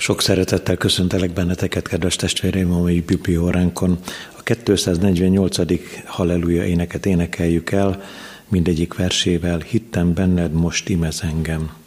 Sok szeretettel köszöntelek benneteket, kedves testvéreim, a mai biblióránkon. A 248. Halleluja éneket énekeljük el, mindegyik versével, hittem benned, most imez engem.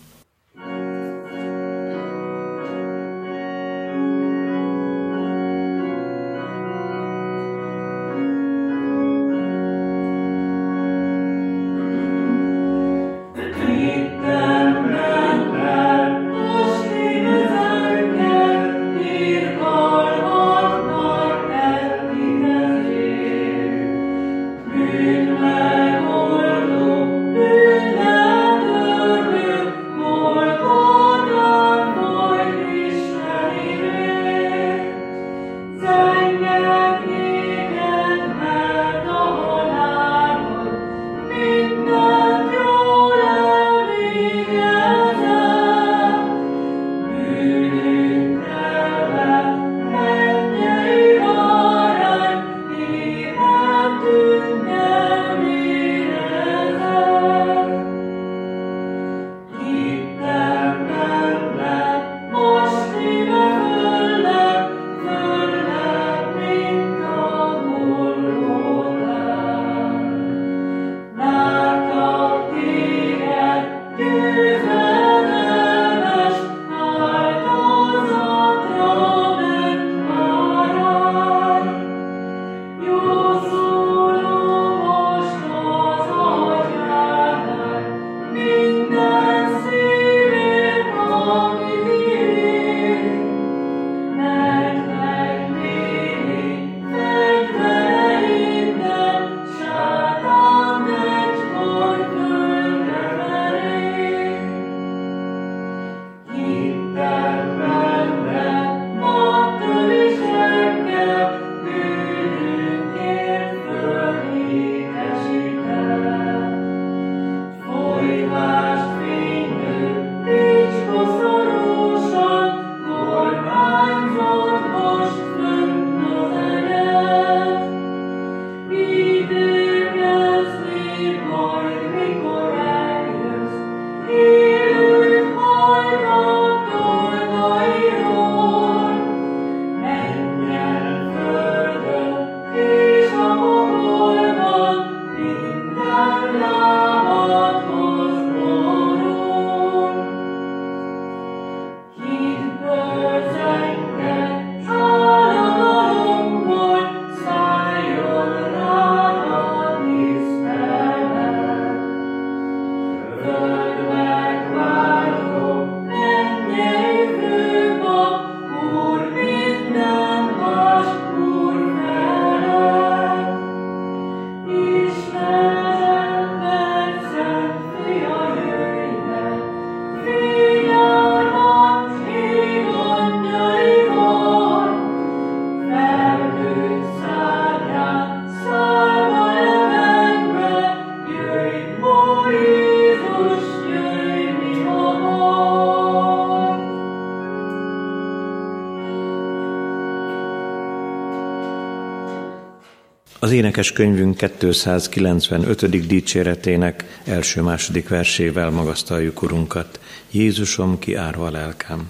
Énekes könyvünk 295. dicséretének első-második versével magasztaljuk Urunkat. Jézusom, ki árva lelkem.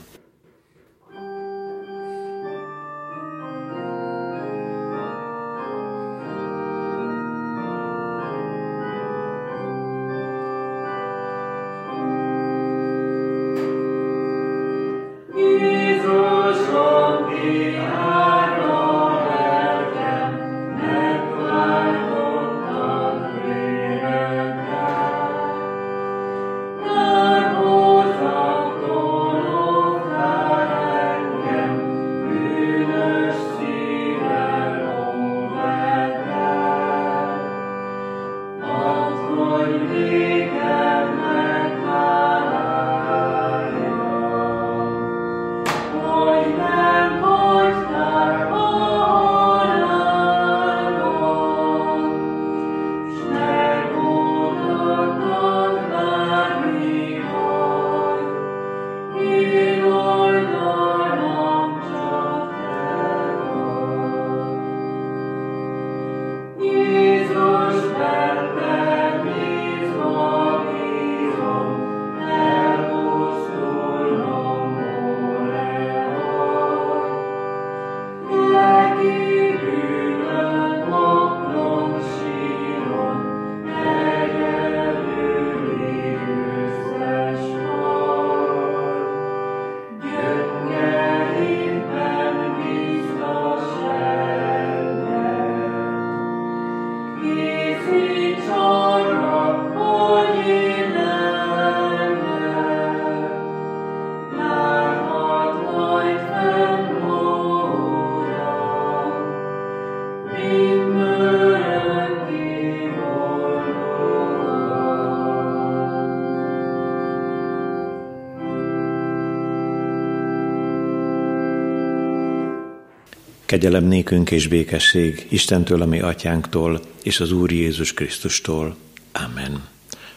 Kegyelem nékünk és békesség Istentől, ami atyánktól, és az Úr Jézus Krisztustól. Amen.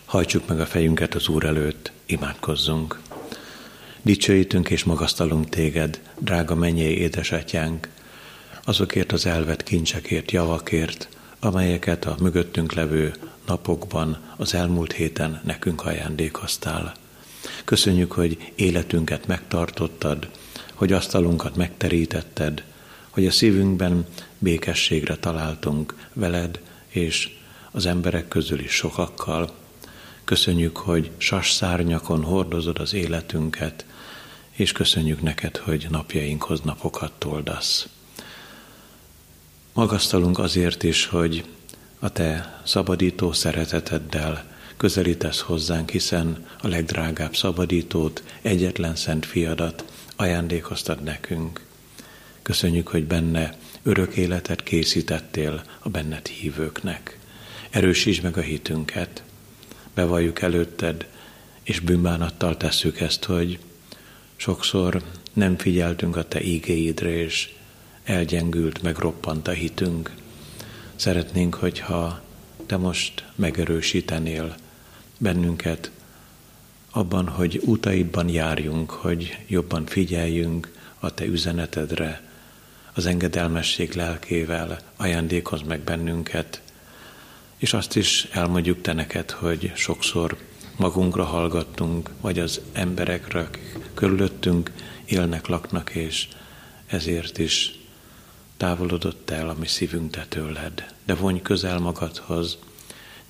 Hajtsuk meg a fejünket az Úr előtt, imádkozzunk. Dicsőítünk és magasztalunk téged, drága mennyei édesatyánk, azokért az elvett kincsekért, javakért, amelyeket a mögöttünk levő napokban, az elmúlt héten nekünk ajándékoztál. Köszönjük, hogy életünket megtartottad, hogy asztalunkat megterítetted, hogy a szívünkben békességre találtunk veled és az emberek közül is sokakkal. Köszönjük, hogy sas szárnyakon hordozod az életünket, és köszönjük neked, hogy napjainkhoz napokat toldasz. Magasztalunk azért is, hogy a te szabadító szereteteddel közelítesz hozzánk, hiszen a legdrágább szabadítót, egyetlen szent fiadat ajándékoztad nekünk. Köszönjük, hogy benne örök életet készítettél a benned hívőknek. Erősítsd meg a hitünket, bevalljuk előtted, és bűnbánattal tesszük ezt, hogy sokszor nem figyeltünk a te ígéidre, és elgyengült, megroppant a hitünk. Szeretnénk, hogyha te most megerősítenél bennünket abban, hogy utaidban járjunk, hogy jobban figyeljünk a te üzenetedre, az engedelmesség lelkével ajándékoz meg bennünket, és azt is elmondjuk te neked, hogy sokszor magunkra hallgattunk, vagy az emberekre, akik körülöttünk élnek, laknak, és ezért is távolodott el a mi szívünk te tőled. De vonj közel magadhoz,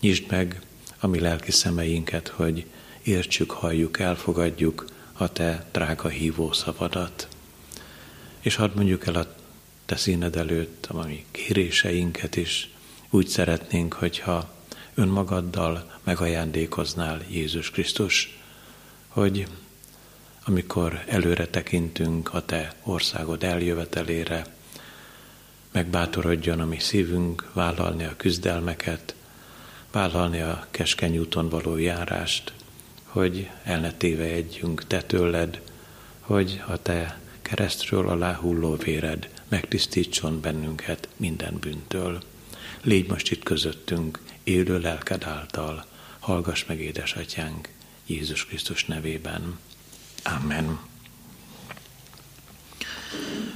nyisd meg a mi lelki szemeinket, hogy értsük, halljuk, elfogadjuk a te drága hívó szavadat. És hadd mondjuk el a te színed előtt a mi kéréseinket is. Úgy szeretnénk, hogyha önmagaddal megajándékoznál Jézus Krisztus, hogy amikor előre tekintünk a te országod eljövetelére, megbátorodjon a mi szívünk vállalni a küzdelmeket, vállalni a keskeny úton való járást, hogy el ne tévejegyünk te tőled, hogy a te keresztről alá hulló véred megtisztítson bennünket minden bűntől. Légy most itt közöttünk, élő lelked által, hallgass meg, édesatyánk, Jézus Krisztus nevében. Amen.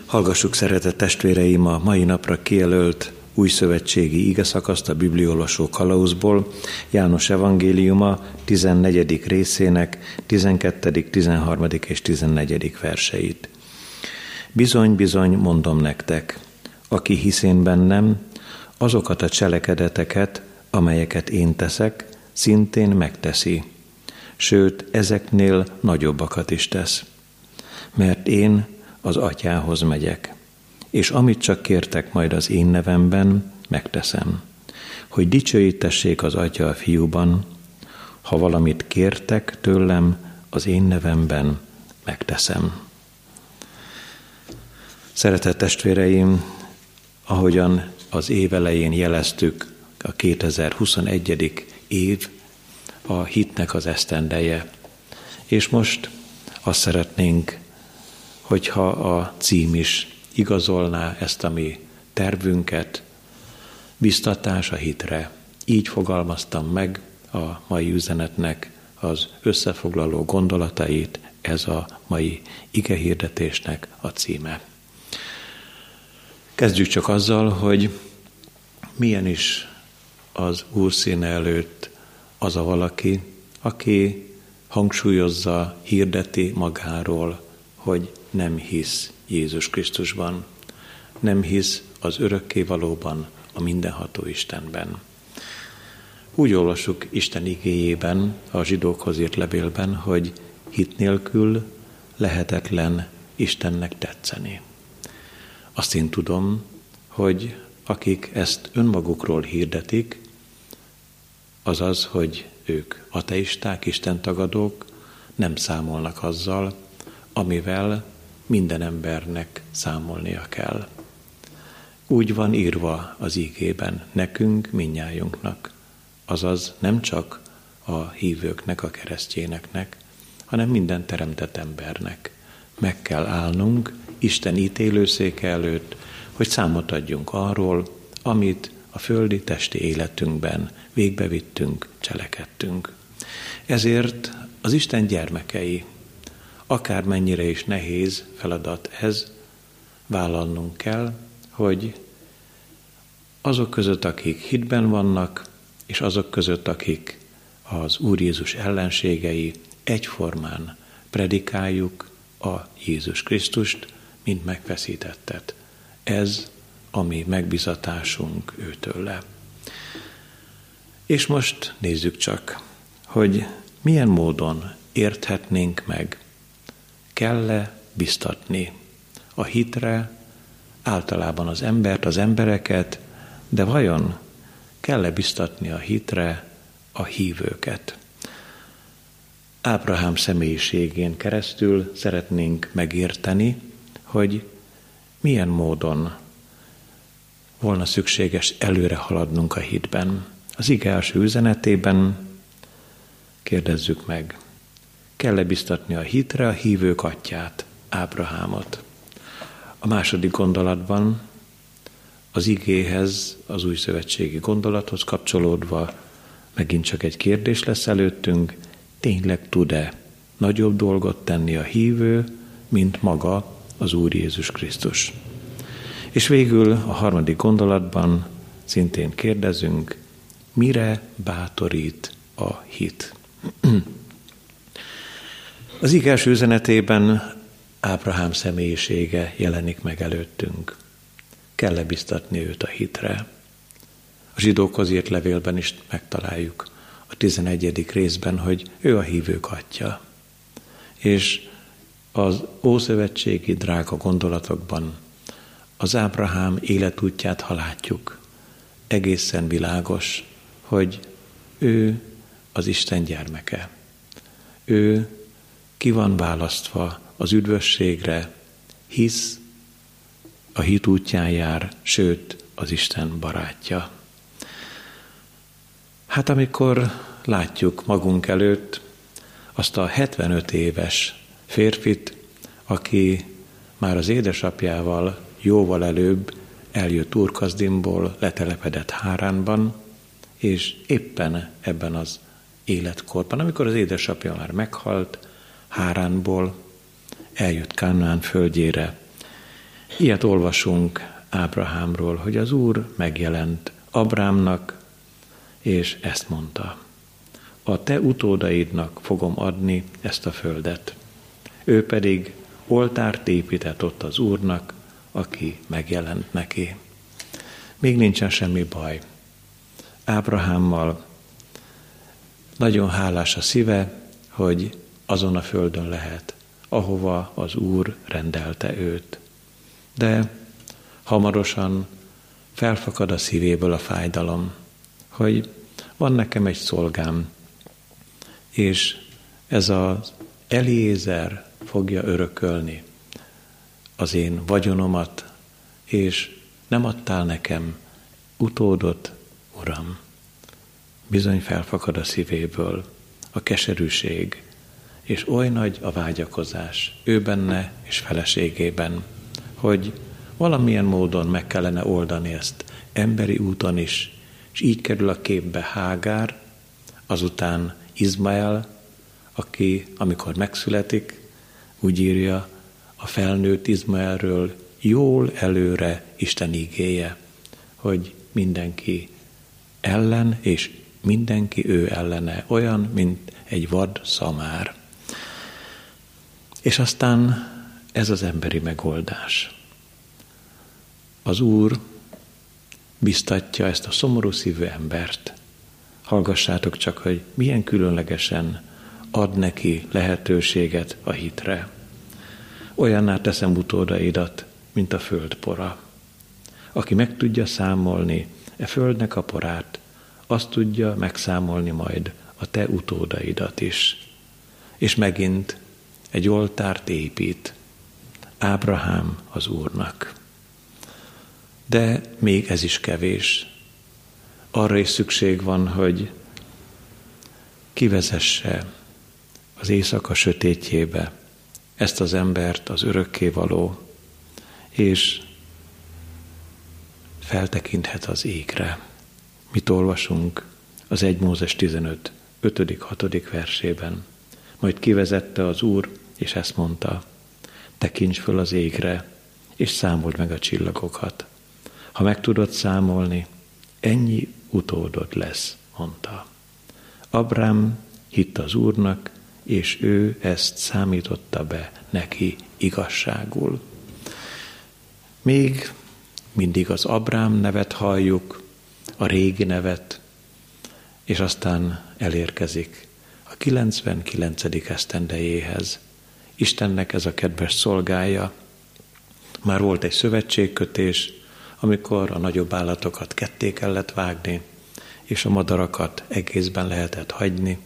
Hallgassuk, szeretett testvéreim, a mai napra kijelölt új szövetségi ige szakaszt a bibliolvasó kalauzból, János evangéliuma 14. részének 12., 13. és 14. verseit. Bizony, bizony, mondom nektek, aki hiszén bennem, azokat a cselekedeteket, amelyeket én teszek, szintén megteszi. Sőt, ezeknél nagyobbakat is tesz. Mert én az atyához megyek, és amit csak kértek majd az én nevemben, megteszem, hogy dicsőítessék az atya a fiúban, ha valamit kértek tőlem az én nevemben, megteszem. Szeretett testvéreim, ahogyan az év elején jeleztük, a 2021. év a hitnek az esztendeje. És most azt szeretnénk, hogyha a cím is igazolná ezt a mi tervünket, biztatás a hitre. Így fogalmaztam meg a mai üzenetnek az összefoglaló gondolatait, ez a mai igehirdetésnek a címe. Kezdjük csak azzal, hogy milyen is az Úr színe előtt az a valaki, aki hangsúlyozza, hirdeti magáról, hogy nem hisz Jézus Krisztusban, nem hisz az örökkévalóban, a mindenható Istenben. Úgy olvasjuk Isten igéjében, a zsidókhoz írt levélben, hogy hit nélkül lehetetlen Istennek tetszeni. Azt én tudom, hogy akik ezt önmagukról hirdetik, azaz, hogy ők ateisták, istentagadók, nem számolnak azzal, amivel minden embernek számolnia kell. Úgy van írva az ígében nekünk, minnyájunknak, azaz nem csak a hívőknek, a keresztjéneknek, hanem minden teremtett embernek. Meg kell állnunk Isten ítélőszéke előtt, hogy számot adjunk arról, amit a földi testi életünkben végbevittünk, cselekedtünk. Ezért az Isten gyermekei, akármennyire is nehéz feladat ez, vállalnunk kell, hogy azok között, akik hitben vannak, és azok között, akik az Úr Jézus ellenségei, egyformán predikáljuk a Jézus Krisztust, mint megfeszítettet. Ez a mi megbizatásunk őtőle. És most nézzük csak, hogy milyen módon érthetnénk meg, kell-e biztatni a hitre, általában az embert, az embereket, de vajon kell-e biztatni a hitre a hívőket? Ábrahám személyiségén keresztül szeretnénk megérteni, hogy milyen módon volna szükséges előre haladnunk a hitben. Az ige első üzenetében kérdezzük meg, kell-e biztatni a hitre a hívők atyát, Ábrahámot? A második gondolatban az igéhez, az új szövetségi gondolathoz kapcsolódva megint csak egy kérdés lesz előttünk, tényleg tud-e nagyobb dolgot tenni a hívő, mint maga az Úr Jézus Krisztus. És végül a harmadik gondolatban szintén kérdezünk, mire bátorít a hit? Az igás üzenetében Ábrahám személyisége jelenik meg előttünk. Kell-e biztatni őt a hitre? A zsidókhoz írt levélben is megtaláljuk a 11. részben, hogy ő a hívők atya. És az ószövetségi drága gondolatokban az Ábrahám életútját, ha látjuk, egészen világos, hogy ő az Isten gyermeke. Ő ki van választva az üdvösségre, hisz a hit útján jár, sőt, az Isten barátja. Hát amikor látjuk magunk előtt azt a 75 éves férfit, aki már az édesapjával jóval előbb eljött Urkazdimból, letelepedett Háránban, és éppen ebben az életkorban, amikor az édesapja már meghalt, Háránból eljött Kánaán földjére. Ilyet olvasunk Ábrahámról, hogy az Úr megjelent Abrámnak, és ezt mondta. A te utódaidnak fogom adni ezt a földet. Ő pedig oltárt épített ott az Úrnak, aki megjelent neki. Még nincsen semmi baj. Ábrahámmal nagyon hálás a szíve, hogy azon a földön lehet, ahova az Úr rendelte őt. De hamarosan felfakad a szívéből a fájdalom, hogy van nekem egy szolgám, és ez az Eliézer fogja örökölni az én vagyonomat, és nem adtál nekem utódot, Uram. Bizony felfakad a szívéből a keserűség, és oly nagy a vágyakozás ő benne és feleségében, hogy valamilyen módon meg kellene oldani ezt emberi úton is, és így kerül a képbe Hágár, azután Izmael, aki, amikor megszületik, úgy írja a felnőtt Izmaelről jól előre Isten igéje, hogy mindenki ellen, és mindenki ő ellene, olyan, mint egy vad szamár. És aztán ez az emberi megoldás. Az Úr biztatja ezt a szomorú szívű embert. Hallgassátok csak, hogy milyen különlegesen ad neki lehetőséget a hitre. Olyanná teszem utódaidat, mint a földpora. Aki meg tudja számolni e földnek a porát, azt tudja megszámolni majd a te utódaidat is. És megint egy oltárt épít Ábrahám az Úrnak. De még ez is kevés. Arra is szükség van, hogy kivezesse az éjszaka sötétjébe ezt az embert, az örökkévaló, és feltekinthet az égre. Mit olvasunk az 1 Mózes 15, 5.-6. versében. Majd kivezette az Úr, és ezt mondta, tekints föl az égre, és számold meg a csillagokat. Ha meg tudod számolni, ennyi utódod lesz, mondta. Abrám hitt az Úrnak, és ő ezt számította be neki igazságul. Még mindig az Abrám nevet halljuk, a régi nevet, és aztán elérkezik a 99. esztendejéhez. Istennek ez a kedves szolgája. Már volt egy szövetségkötés, amikor a nagyobb állatokat ketté kellett vágni, és a madarakat egészben lehetett hagyni,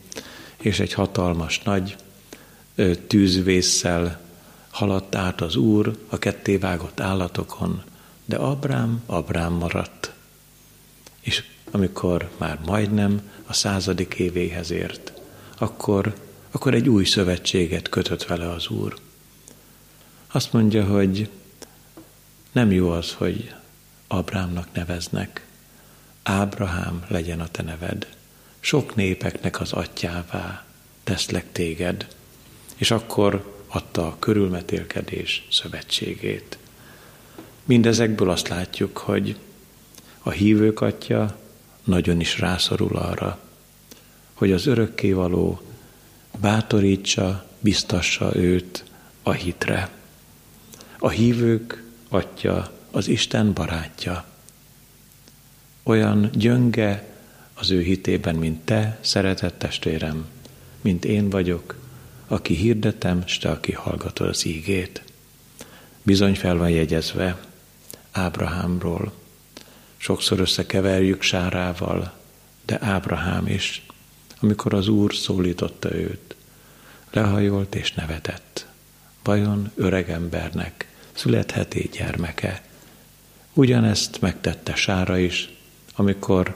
és egy hatalmas nagy tűzvésszel haladt át az Úr a kettévágott állatokon, de Abrám, Abrám maradt. És amikor már majdnem a századik évéhez ért, akkor, akkor egy új szövetséget kötött vele az Úr. Azt mondja, hogy nem jó az, hogy Abrámnak neveznek. Ábrahám legyen a te neved. Sok népeknek az atyává teszlek téged. És akkor adta a körülmetélkedés szövetségét. Mindezekből azt látjuk, hogy a hívők atya nagyon is rászorul arra, hogy az örökkévaló bátorítsa, biztassa őt a hitre. A hívők atya az Isten barátja. Olyan gyönge az ő hitében, mint te, szeretett testvérem, mint én vagyok, aki hirdetem, s te, aki hallgatod az ígét. Bizony fel van jegyezve Ábrahámról. Sokszor összekeverjük Sárával, de Ábrahám is, amikor az Úr szólította őt, lehajolt és nevetett. Vajon öregembernek születhet gyermeke? Ugyanezt megtette Sára is, amikor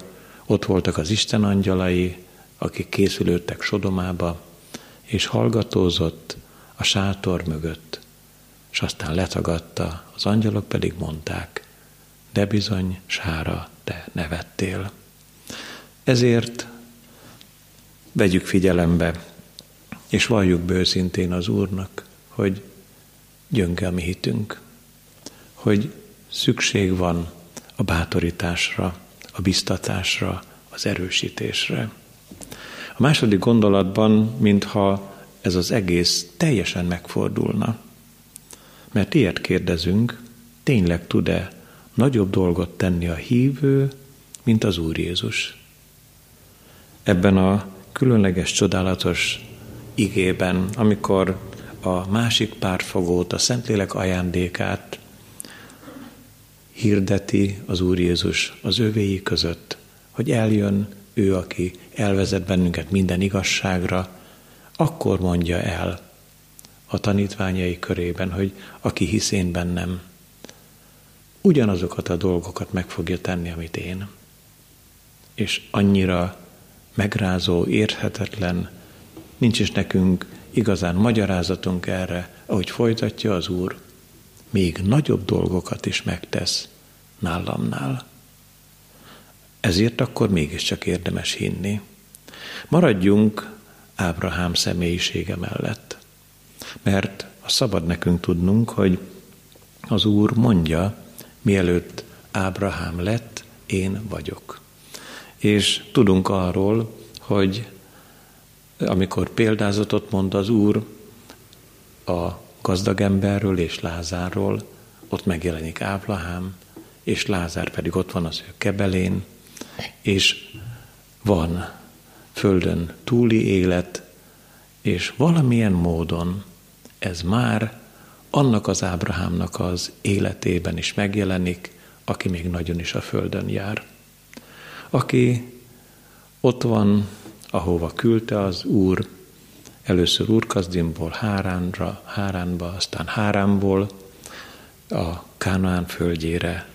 ott voltak az Isten angyalai, akik készülődtek Sodomába, és hallgatózott a sátor mögött, és aztán letagadta, az angyalok pedig mondták, de bizony, Sára, te nevettél. Ezért vegyük figyelembe, és valljuk bőszintén az Úrnak, hogy gyönge a mi hitünk, hogy szükség van a bátorításra, a biztatásra, az erősítésre. A második gondolatban, mintha ez az egész teljesen megfordulna. Mert ilyet kérdezünk, tényleg tud-e nagyobb dolgot tenni a hívő, mint az Úr Jézus? Ebben a különleges, csodálatos igében, amikor a másik pártfogót, a Szentlélek ajándékát hirdeti az Úr Jézus az övéi között, hogy eljön ő, aki elvezet bennünket minden igazságra, akkor mondja el a tanítványai körében, hogy aki hisz én bennem, ugyanazokat a dolgokat meg fogja tenni, amit én. És annyira megrázó, érthetetlen, nincs is nekünk igazán magyarázatunk erre, ahogy folytatja az Úr, még nagyobb dolgokat is megtesz nálamnál. Ezért akkor mégiscsak érdemes hinni. Maradjunk Ábrahám személyisége mellett, mert a szabad nekünk tudnunk, hogy az Úr mondja, mielőtt Ábrahám lett, én vagyok. És tudunk arról, hogy amikor példázatot mond az Úr a gazdag emberről és Lázárról, ott megjelenik Ábrahám, és Lázár pedig ott van az ő kebelén, és van földön túli élet, és valamilyen módon ez már annak az Ábrahámnak az életében is megjelenik, aki még nagyon is a földön jár. Aki ott van, ahova küldte az Úr, először Úrkazdimból Háránra, Háránba, aztán Háránból a Kánaán földjére,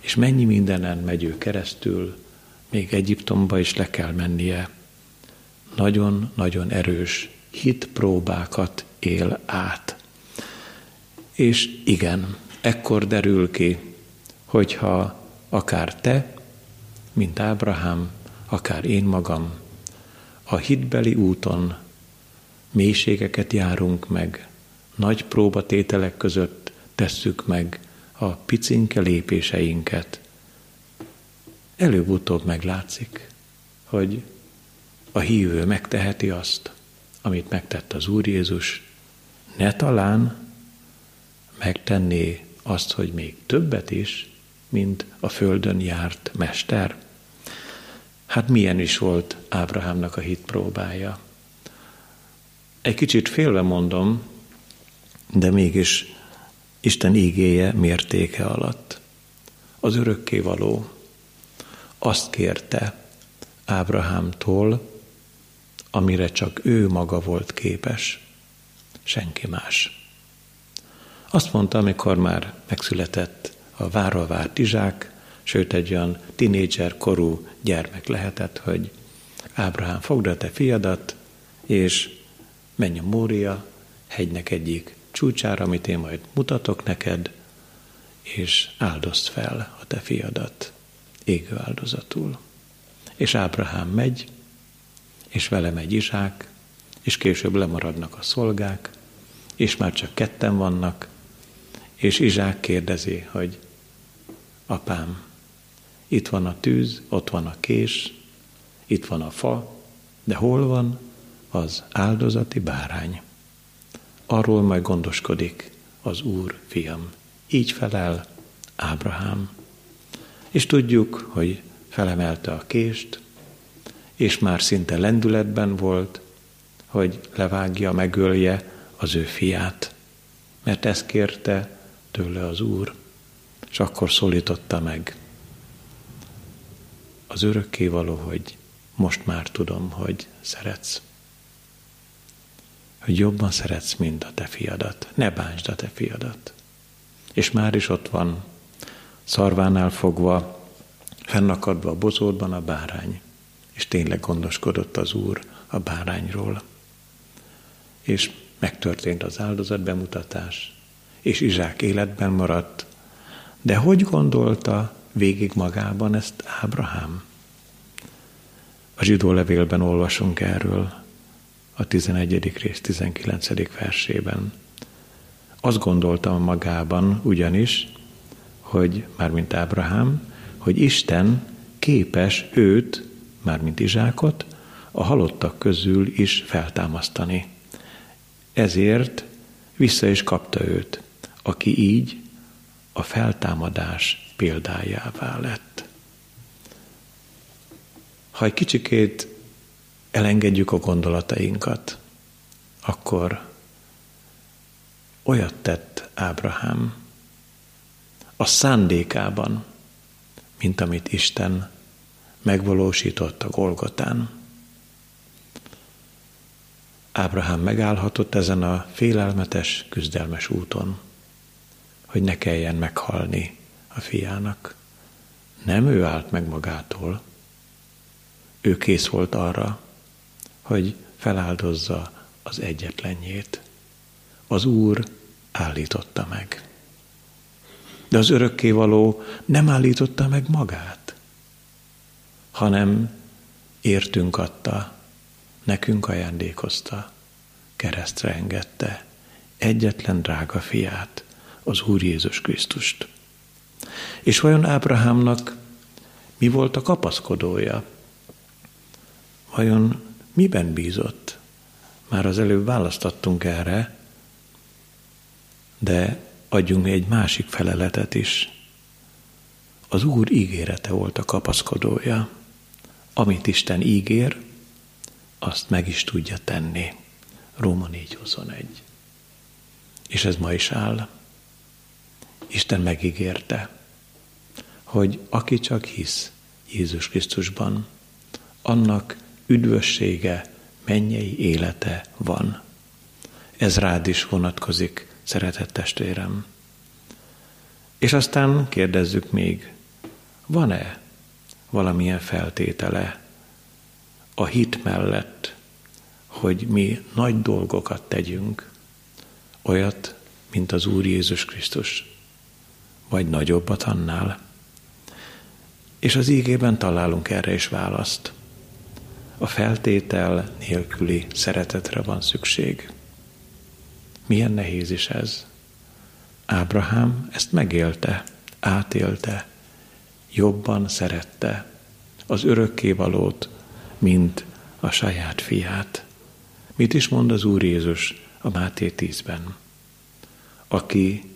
és mennyi mindenen megy ő keresztül, még Egyiptomba is le kell mennie. Nagyon-nagyon erős hitpróbákat él át. És igen, ekkor derül ki, hogyha akár te, mint Ábrahám, akár én magam, a hitbeli úton mélységeket járunk meg, nagy próbatételek között tesszük meg a picinke lépéseinket. Előbb-utóbb meglátszik, hogy a hívő megteheti azt, amit megtett az Úr Jézus, ne talán megtenné azt, hogy még többet is, mint a földön járt mester. Hát milyen is volt Ábrahámnak a hit próbája. Egy kicsit félve mondom, de mégis Isten ígéje mértéke alatt. Az örökkévaló azt kérte Ábrahámtól, amire csak ő maga volt képes, senki más. Azt mondta, amikor már megszületett a várva várt Izsák, sőt egy olyan tinédzser korú gyermek lehetett, hogy Ábrahám fogd a te fiadat, és menj a Mória hegynek egyik csúcsára, amit én majd mutatok neked, és áldozd fel a te fiadat égő áldozatul. És Ábrahám megy, és vele megy Izsák, és később lemaradnak a szolgák, és már csak ketten vannak, és Izsák kérdezi, hogy apám, itt van a tűz, ott van a kés, itt van a fa, de hol van az áldozati bárány? Arról majd gondoskodik az Úr, fiam. Így felel Ábrahám. És tudjuk, hogy felemelte a kést, és már szinte lendületben volt, hogy levágja, megölje az ő fiát, mert ezt kérte tőle az Úr, és akkor szólította meg az örökkévaló, hogy most már tudom, hogy szeretsz. Hogy jobban szeretsz, mint a te fiadat. Ne bántsd a te fiadat. És már is ott van, szarvánál fogva, fennakadva a bozótban a bárány. És tényleg gondoskodott az Úr a bárányról. És megtörtént az áldozat bemutatás, és Izsák életben maradt. De hogy gondolta végig magában ezt Ábrahám? A zsidó levélben olvasunk erről, a 11. rész 19. versében. Azt gondoltam magában ugyanis, hogy, mármint Ábrahám, hogy Isten képes őt, mármint Izsákot, a halottak közül is feltámasztani. Ezért vissza is kapta őt, aki így a feltámadás példájává lett. Ha egy kicsikét elengedjük a gondolatainkat, akkor olyat tett Ábrahám a szándékában, mint amit Isten megvalósított a Golgotán. Ábrahám megállhatott ezen a félelmetes, küzdelmes úton, hogy ne kelljen meghalni a fiának. Nem ő állt meg magától, ő kész volt arra, hogy feláldozza az egyetlenjét. Az Úr állította meg. De az örökkévaló nem állította meg magát, hanem értünk adta, nekünk ajándékozta, keresztre engedte egyetlen drága fiát, az Úr Jézus Krisztust. És vajon Ábrahámnak mi volt a kapaszkodója? Vajon miben bízott? Már az előbb választottunk erre, de adjunk egy másik feleletet is. Az Úr ígérete volt a kapaszkodója. Amit Isten ígér, azt meg is tudja tenni. Róma 4.21. És ez ma is áll. Isten megígérte, hogy aki csak hisz Jézus Krisztusban, annak üdvössége, mennyei élete van. Ez rád is vonatkozik, szeretett testvérem. És aztán kérdezzük még, van-e valamilyen feltétele a hit mellett, hogy mi nagy dolgokat tegyünk, olyat, mint az Úr Jézus Krisztus, vagy nagyobbat annál. És az ígében találunk erre is választ. A feltétel nélküli szeretetre van szükség. Milyen nehéz is ez. Ábrahám ezt megélte, átélte, jobban szerette az örökkévalót, mint a saját fiát. Mit is mond az Úr Jézus a Máté 10-ben? Aki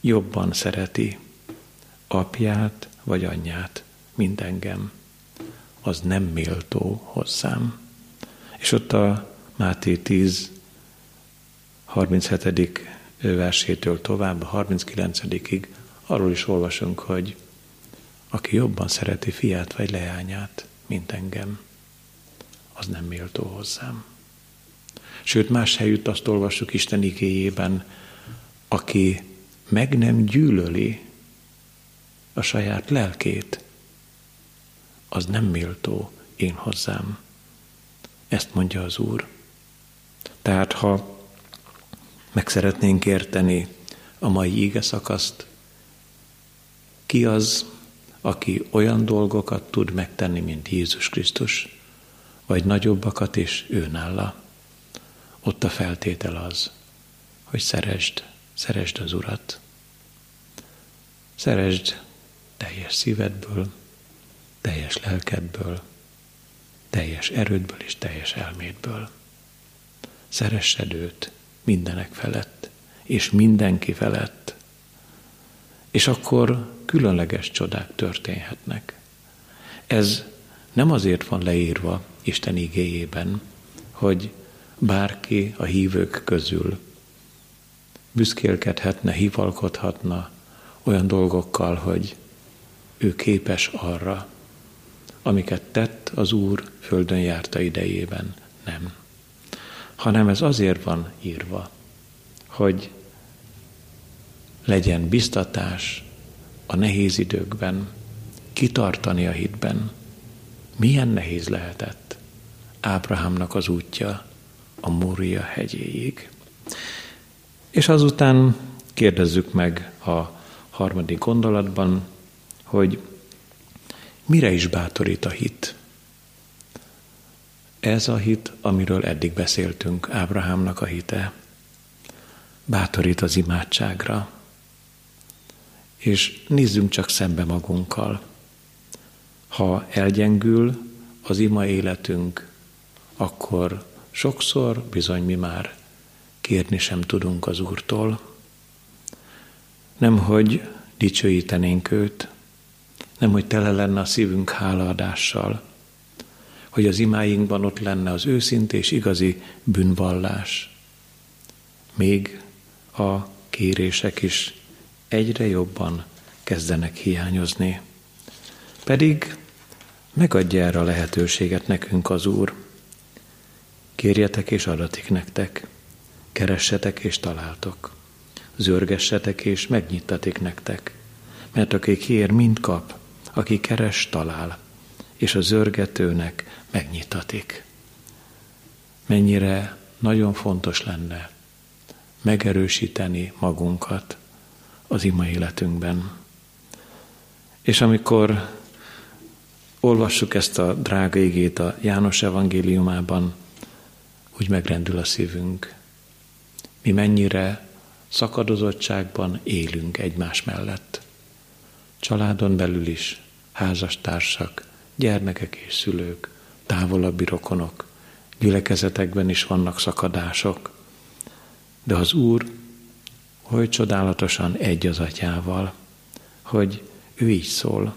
jobban szereti apját vagy anyját, mint engem, az nem méltó hozzám. És ott a Máté 10 37. versétől tovább, a 39-ig arról is olvasunk, hogy aki jobban szereti fiát vagy leányát, mint engem, az nem méltó hozzám. Sőt, más helyütt azt olvassuk Isten igéjében, aki meg nem gyűlöli a saját lelkét, az nem méltó én hozzám. Ezt mondja az Úr. Tehát, ha meg szeretnénk érteni a mai ége szakaszt, ki az, aki olyan dolgokat tud megtenni, mint Jézus Krisztus, vagy nagyobbakat is ő nála. Ott a feltétel az, hogy szeresd, szeresd az Urat. Szeresd teljes szívedből, teljes lelkedből, teljes erődből és teljes elmédből. Szeressed őt mindenek felett, és mindenki felett. És akkor különleges csodák történhetnek. Ez nem azért van leírva Isten igéjében, hogy bárki a hívők közül büszkélkedhetne, hivalkodhatna olyan dolgokkal, hogy ő képes arra, amiket tett az Úr földön járta idejében. Nem. Hanem ez azért van írva, hogy legyen biztatás a nehéz időkben, kitartani a hitben. Milyen nehéz lehetett Ábrahámnak az útja a Mória hegyéig. És azután kérdezzük meg a harmadik gondolatban, hogy mire is bátorít a hit. Ez a hit, amiről eddig beszéltünk, Ábrahámnak a hite, bátorít az imádságra. És nézzünk csak szembe magunkkal. Ha elgyengül az ima életünk, akkor sokszor bizony mi már kérni sem tudunk az Úrtól. Nem, hogy dicsőítenénk őt, nem, hogy tele lenne a szívünk hálaadással, hogy az imáinkban ott lenne az őszintés igazi bűnvallás. Még a kérések is egyre jobban kezdenek hiányozni. Pedig megadja erre a lehetőséget nekünk az Úr. Kérjetek és adatik nektek, keressetek és találtok, zörgessetek és megnyittatik nektek, mert aki kér, mind kap, aki keres, talál, és a zörgetőnek megnyitatik. Mennyire nagyon fontos lenne megerősíteni magunkat az ima életünkben. És amikor olvassuk ezt a drága igét a János evangéliumában, úgy megrendül a szívünk. Mi mennyire szakadozottságban élünk egymás mellett. Családon belül is, házastársak, gyermekek és szülők, távolabbi rokonok, gyülekezetekben is vannak szakadások. De az Úr hogy csodálatosan egy az atyával, hogy ő így szól.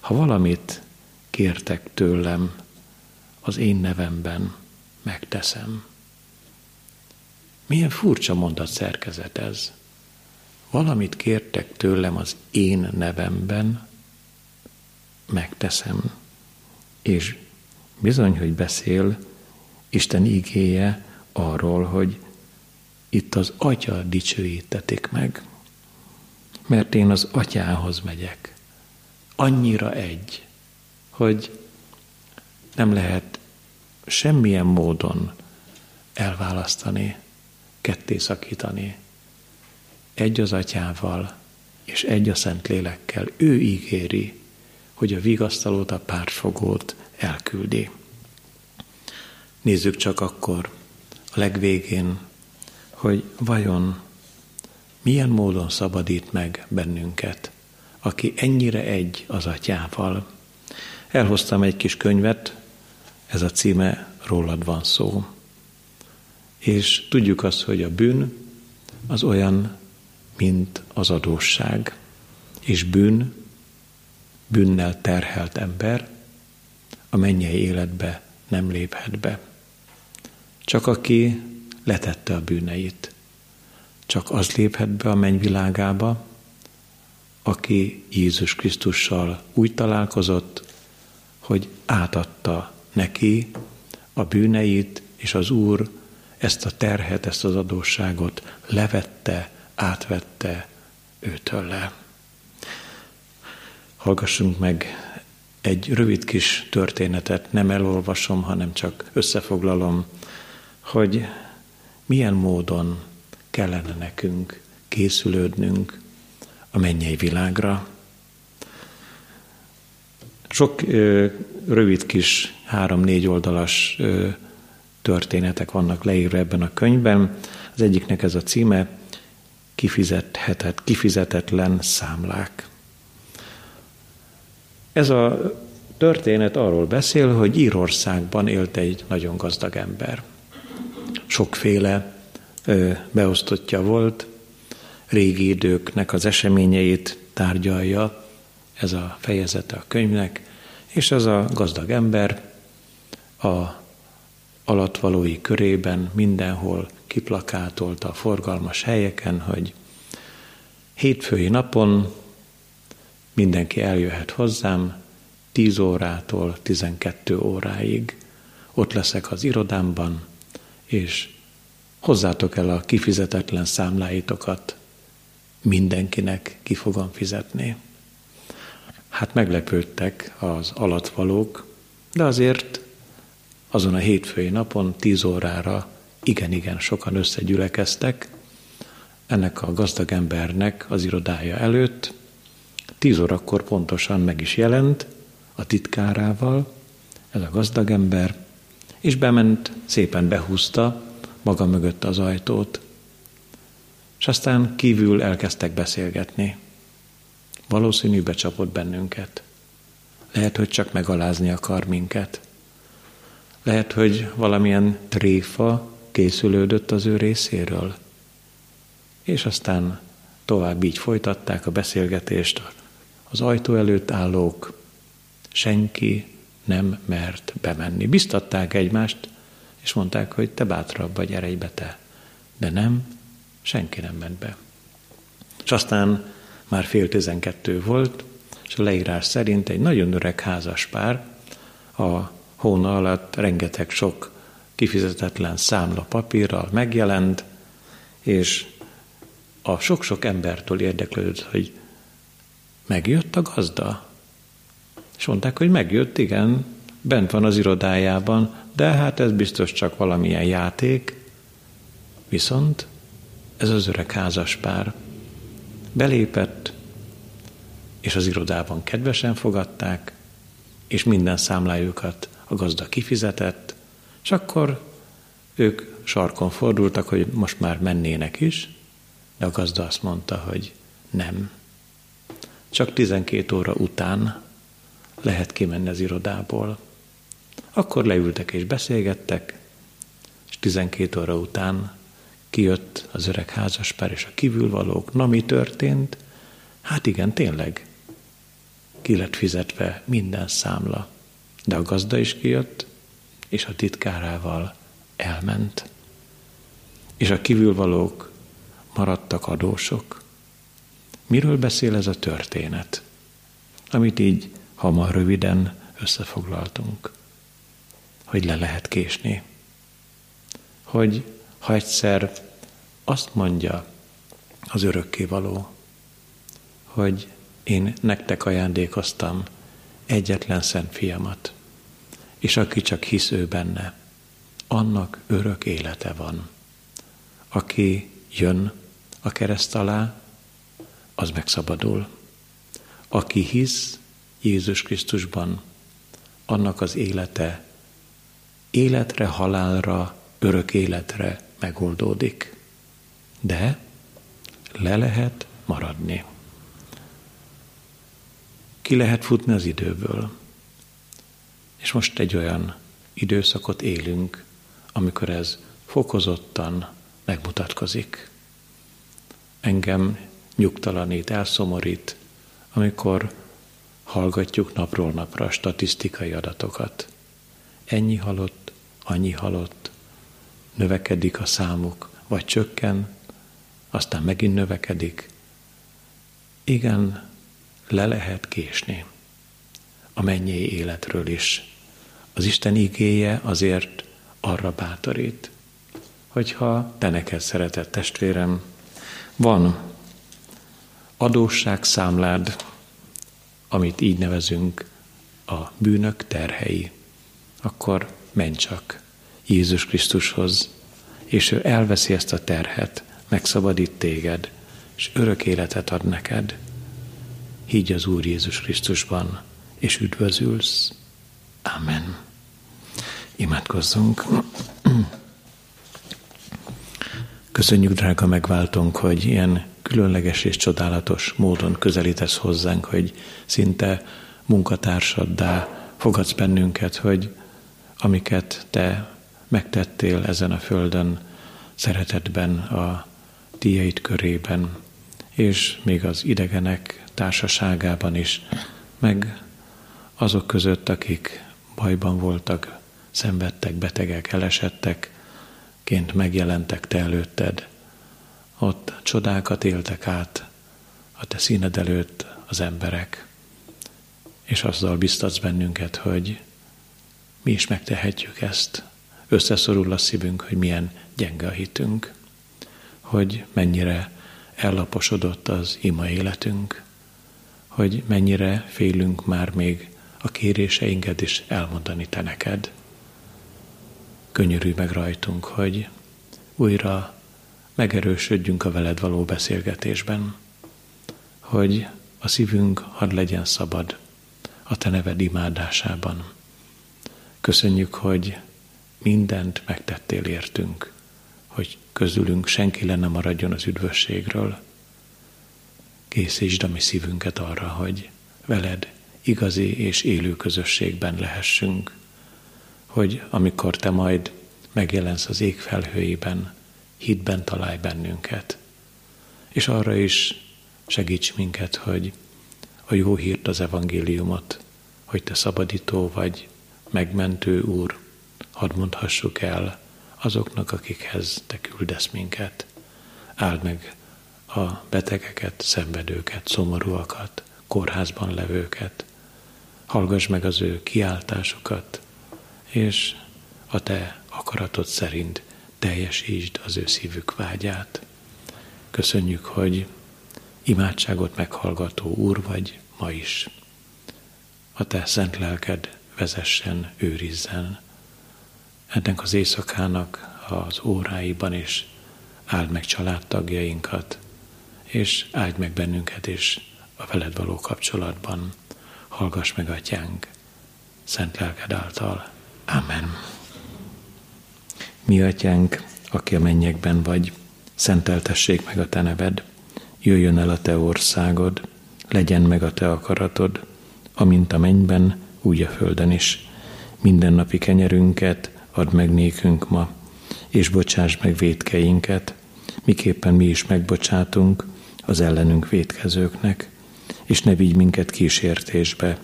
Ha valamit kértek tőlem az én nevemben, megteszem. Milyen furcsa mondat szerkezet ez. Valamit kértek tőlem az én nevemben, megteszem. És bizony, hogy beszél Isten igéje arról, hogy itt az Atya dicsőítetik meg, mert én az Atyához megyek. Annyira egy, hogy nem lehet semmilyen módon elválasztani, ketté szakítani. Egy az atyával, és egy a Szent Lélekkel. Ő ígéri, hogy a vigasztalót, a pártfogót elküldi. Nézzük csak akkor a legvégén, hogy vajon milyen módon szabadít meg bennünket, aki ennyire egy az atyával. Elhoztam egy kis könyvet, ez a címe Rólad van szó. És tudjuk azt, hogy a bűn az olyan, mint az adósság. És bűn, bűnnel terhelt ember a mennyei életbe nem léphet be. Csak aki letette a bűneit, csak az léphet be a mennyvilágába, aki Jézus Krisztussal úgy találkozott, hogy átadta neki a bűneit, és az Úr ezt a terhet, ezt az adósságot levette, átvette őtől le. Hallgassunk meg egy rövid kis történetet, nem elolvasom, hanem csak összefoglalom, hogy milyen módon kellene nekünk készülődnünk a mennyei világra. Sok ö, rövid kis három-négy oldalas ö, történetek vannak leírva ebben a könyvben. Az egyiknek ez a címe, kifizethetett, kifizetetlen számlák. Ez a történet arról beszél, hogy Írországban élt egy nagyon gazdag ember. Sokféle beosztottja volt, régi időknek az eseményeit tárgyalja ez a fejezete a könyvnek, és ez a gazdag ember a alatvalói körében mindenhol kiplakátolta a forgalmas helyeken, hogy hétfői napon mindenki eljöhet hozzám 10 órától 12 óráig. Ott leszek az irodámban, és hozzátok el a kifizetetlen számláitokat, mindenkinek ki fogom fizetni. Hát meglepődtek az alatvalók, de azért azon a hétfői napon tíz órára igen-igen sokan összegyülekeztek ennek a gazdag embernek az irodája előtt. Tíz órakor pontosan meg is jelent a titkárával ez a gazdag ember, és bement, szépen behúzta maga mögött az ajtót, és aztán kívül elkezdtek beszélgetni. Valószínű becsapott bennünket. Lehet, hogy csak megalázni akar minket. Lehet, hogy valamilyen tréfa készülődött az ő részéről. És aztán tovább így folytatták a beszélgetést. Az ajtó előtt állók, senki nem mert bemenni. Biztatták egymást, és mondták, hogy te bátrabb vagy, erej be te. De nem, senki nem ment be. És aztán már fél tizenkettő volt, és a leírás szerint egy nagyon öreg házas pár a hóna alatt rengeteg sok kifizetetlen számla papírral megjelent, és a sok-sok embertől érdeklődött, hogy megjött a gazda. És mondták, hogy megjött, igen, bent van az irodájában, de hát ez biztos csak valamilyen játék. Viszont ez az öreg házas pár belépett, és az irodában kedvesen fogadták, és minden számlájukat a gazda kifizetett, és akkor ők sarkon fordultak, hogy most már mennének is, de a gazda azt mondta, hogy nem. Csak 12 óra után lehet kimenni az irodából. Akkor leültek és beszélgettek, és 12 óra után kijött az öreg házaspár és a kívülvalók. Na, mi történt? Hát igen, tényleg. Ki lett fizetve minden számla. De a gazda is kijött, és a titkárával elment. És a kívülvalók maradtak adósok. Miről beszél ez a történet, amit így hamar röviden összefoglaltunk? Hogy le lehet késni. Hogy ha egyszer azt mondja az örökkévaló, hogy én nektek ajándékoztam egyetlen szent fiamat, és aki csak hisz ő benne, annak örök élete van. Aki jön a kereszt alá, az megszabadul. Aki hisz Jézus Krisztusban, annak az élete életre, halálra, örök életre megoldódik. De le lehet maradni. Ki lehet futni az időből. És most egy olyan időszakot élünk, amikor ez fokozottan megmutatkozik. Engem nyugtalanít, elszomorít, amikor hallgatjuk napról napra a statisztikai adatokat. Ennyi halott, annyi halott, növekedik a számuk, vagy csökken, aztán megint növekedik. Igen, le lehet késni a mennyei életről is. Az Isten igéje azért arra bátorít, hogyha te neked szeretett testvérem, van adósságszámlád, amit így nevezünk a bűnök terhei, akkor menj csak Jézus Krisztushoz, és ő elveszi ezt a terhet, megszabadít téged, és örök életet ad neked. Higgy az Úr Jézus Krisztusban, és üdvözülsz. Amen. Imádkozzunk. Köszönjük, drága megváltunk, hogy ilyen különleges és csodálatos módon közelítesz hozzánk, hogy szinte munkatársaddá fogadsz bennünket, hogy amiket te megtettél ezen a földön, szeretetben, a tiéd körében, és még az idegenek társaságában is, meg azok között, akik bajban voltak, szenvedtek, betegek, elesettek, ként megjelentek te előtted. Ott csodákat éltek át a te színed előtt az emberek, és azzal biztatsz bennünket, hogy mi is megtehetjük ezt. Összeszorul a szívünk, hogy milyen gyenge a hitünk, hogy mennyire ellaposodott az ima életünk, hogy mennyire félünk már még a kéréseinket is elmondani te neked. Könyörülj meg rajtunk, hogy újra megerősödjünk a veled való beszélgetésben, hogy a szívünk hadd legyen szabad a te neved imádásában. Köszönjük, hogy mindent megtettél értünk, hogy közülünk senki lenne maradjon az üdvösségről. Készítsd a mi szívünket arra, hogy veled igazi és élő közösségben lehessünk, hogy amikor te majd megjelensz az ég felhőiben, hitben találj bennünket. És arra is segíts minket, hogy a jó hírt, az evangéliumot, hogy te szabadító vagy, megmentő Úr, hadd mondhassuk el azoknak, akikhez te küldesz minket. Áld meg a betegeket, szenvedőket, szomorúakat, kórházban levőket. Hallgass meg az ő kiáltásukat, és a te akaratod szerint teljesítsd az ő szívük vágyát. Köszönjük, hogy imádságot meghallgató Úr vagy ma is. A te szent lelked vezessen, őrizzen. Ennek az éjszakának az óráiban is áld meg családtagjainkat, és áld meg bennünket is a veled való kapcsolatban. Hallgass meg, atyánk, szent lelked által. Amen. Mi atyánk, aki a mennyekben vagy, szenteltessék meg a te neved, jöjjön el a te országod, legyen meg a te akaratod, amint a mennyben, úgy a földön is. Mindennapi kenyerünket add meg nékünk ma, és bocsáss meg védkeinket, miképpen mi is megbocsátunk az ellenünk védkezőknek, és ne vigy minket kísértésbe,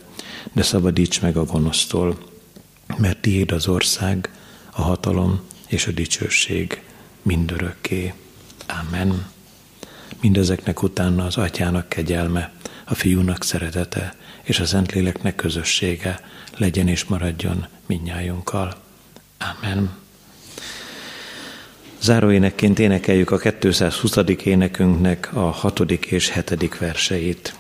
de szabadíts meg a gonosztól, mert tiéd az ország, a hatalom és a dicsőség mindörökké. Amen. Mindezeknek utána az atyának kegyelme, a fiúnak szeretete és a Szentléleknek közössége legyen és maradjon minnyájunkkal. Amen. Záróénekként énekeljük a 220. énekünknek a hatodik és hetedik verseit.